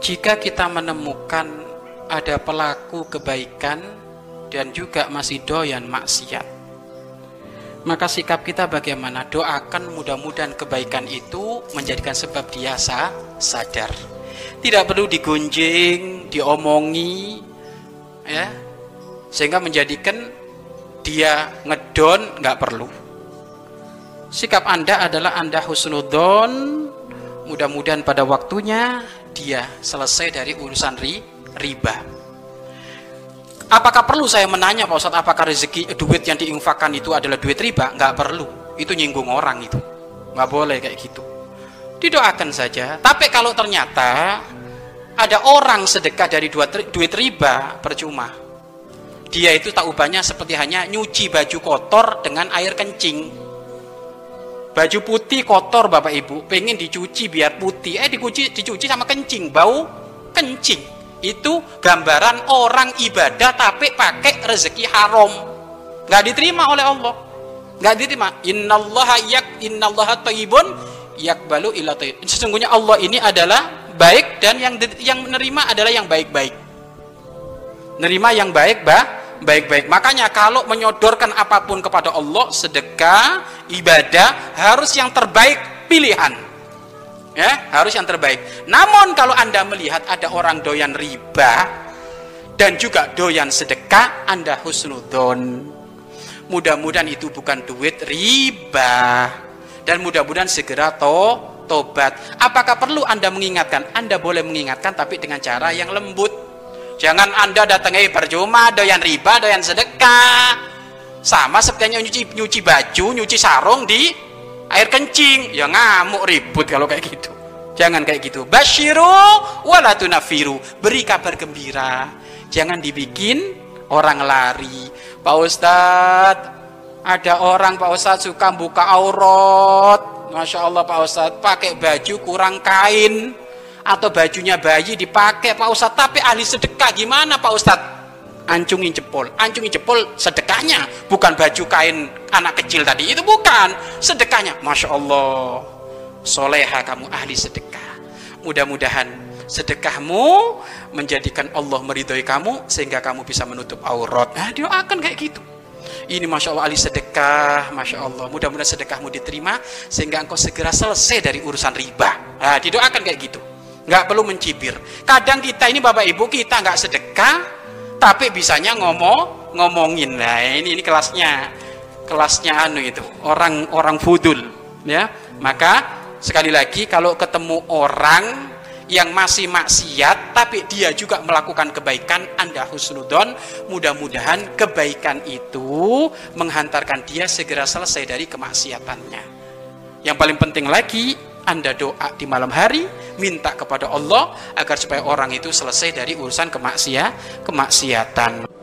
jika kita menemukan ada pelaku kebaikan dan juga masih doyan maksiat, maka sikap kita bagaimana? Doakan mudah-mudahan kebaikan itu menjadikan sebab dia sadar. Tidak perlu digunjing, diomongi, ya, sehingga menjadikan dia ngedon nggak perlu. Sikap Anda adalah Anda husnudon, mudah-mudahan pada waktunya dia selesai dari urusan ri, riba. Apakah perlu saya menanya Pak Ustadz apakah rezeki duit yang diinfakkan itu adalah duit riba? Nggak perlu. Itu nyinggung orang itu. Nggak boleh kayak gitu. Didoakan saja. Tapi kalau ternyata ada orang sedekah dari duit riba, percuma. Dia itu tak ubahnya seperti hanya nyuci baju kotor dengan air kencing. Baju putih kotor Bapak Ibu, pengen dicuci biar putih, eh dicuci, dicuci sama kencing, bau kencing. Itu gambaran orang ibadah tapi pakai rezeki haram. Nggak diterima oleh Allah. Nggak diterima. Innallaha yak innallaha thayyibun yakbalu ila thayyib sesungguhnya Allah ini adalah baik dan yang yang menerima adalah yang baik-baik. Nerima yang baik bah baik-baik. Makanya kalau menyodorkan apa pun kepada Allah sedekah ibadah harus yang terbaik pilihan. Ya harus yang terbaik. Namun kalau anda melihat ada orang doyan riba dan juga doyan sedekah anda husnudon. Mudah-mudahan itu bukan duit riba. Dan mudah-mudahan segera to tobat. Apakah perlu anda mengingatkan? Anda boleh mengingatkan tapi dengan cara yang lembut jangan anda datang eh percuma doyan riba doyan sedekah. Sama seperti nyuci nyuci baju nyuci sarung di air kencing. Ya ngamuk ribut kalau kayak gitu. Jangan kayak gitu. Basyiru walatunafiru beri kabar gembira. Jangan dibikin orang lari. Pak Ustadz ada orang Pak Ustadz suka buka aurat. Masya Allah Pak Ustadz pakai baju kurang kain atau bajunya bayi dipakai Pak Ustadz. Tapi ahli sedekah gimana Pak Ustadz? Ancungin jempol. Ancungin jempol sedekahnya bukan baju kain anak kecil tadi. Itu bukan. Sedekahnya Masya Allah soleha kamu ahli sedekah. Mudah-mudahan sedekahmu menjadikan Allah meridhoi kamu sehingga kamu bisa menutup aurat. Nah akan kayak gitu. Ini Masya Allah ahli sedekah Masya Allah. Mudah-mudahan sedekahmu diterima sehingga engkau segera selesai dari urusan riba. Nah didoakan kayak gitu nggak perlu mencibir. Kadang kita ini Bapak Ibu kita nggak sedekah tapi bisanya ngomong ngomongin. Nah ini ini kelasnya. Kelasnya anu itu orang orang fudul ya. Maka sekali lagi kalau ketemu orang yang masih maksiat tapi dia juga melakukan kebaikan anda husnudon mudah-mudahan kebaikan itu menghantarkan dia segera selesai dari kemaksiatannya. Yang paling penting lagi anda doa di malam hari minta kepada Allah agar supaya orang itu selesai dari urusan kemaksiat kemaksiatan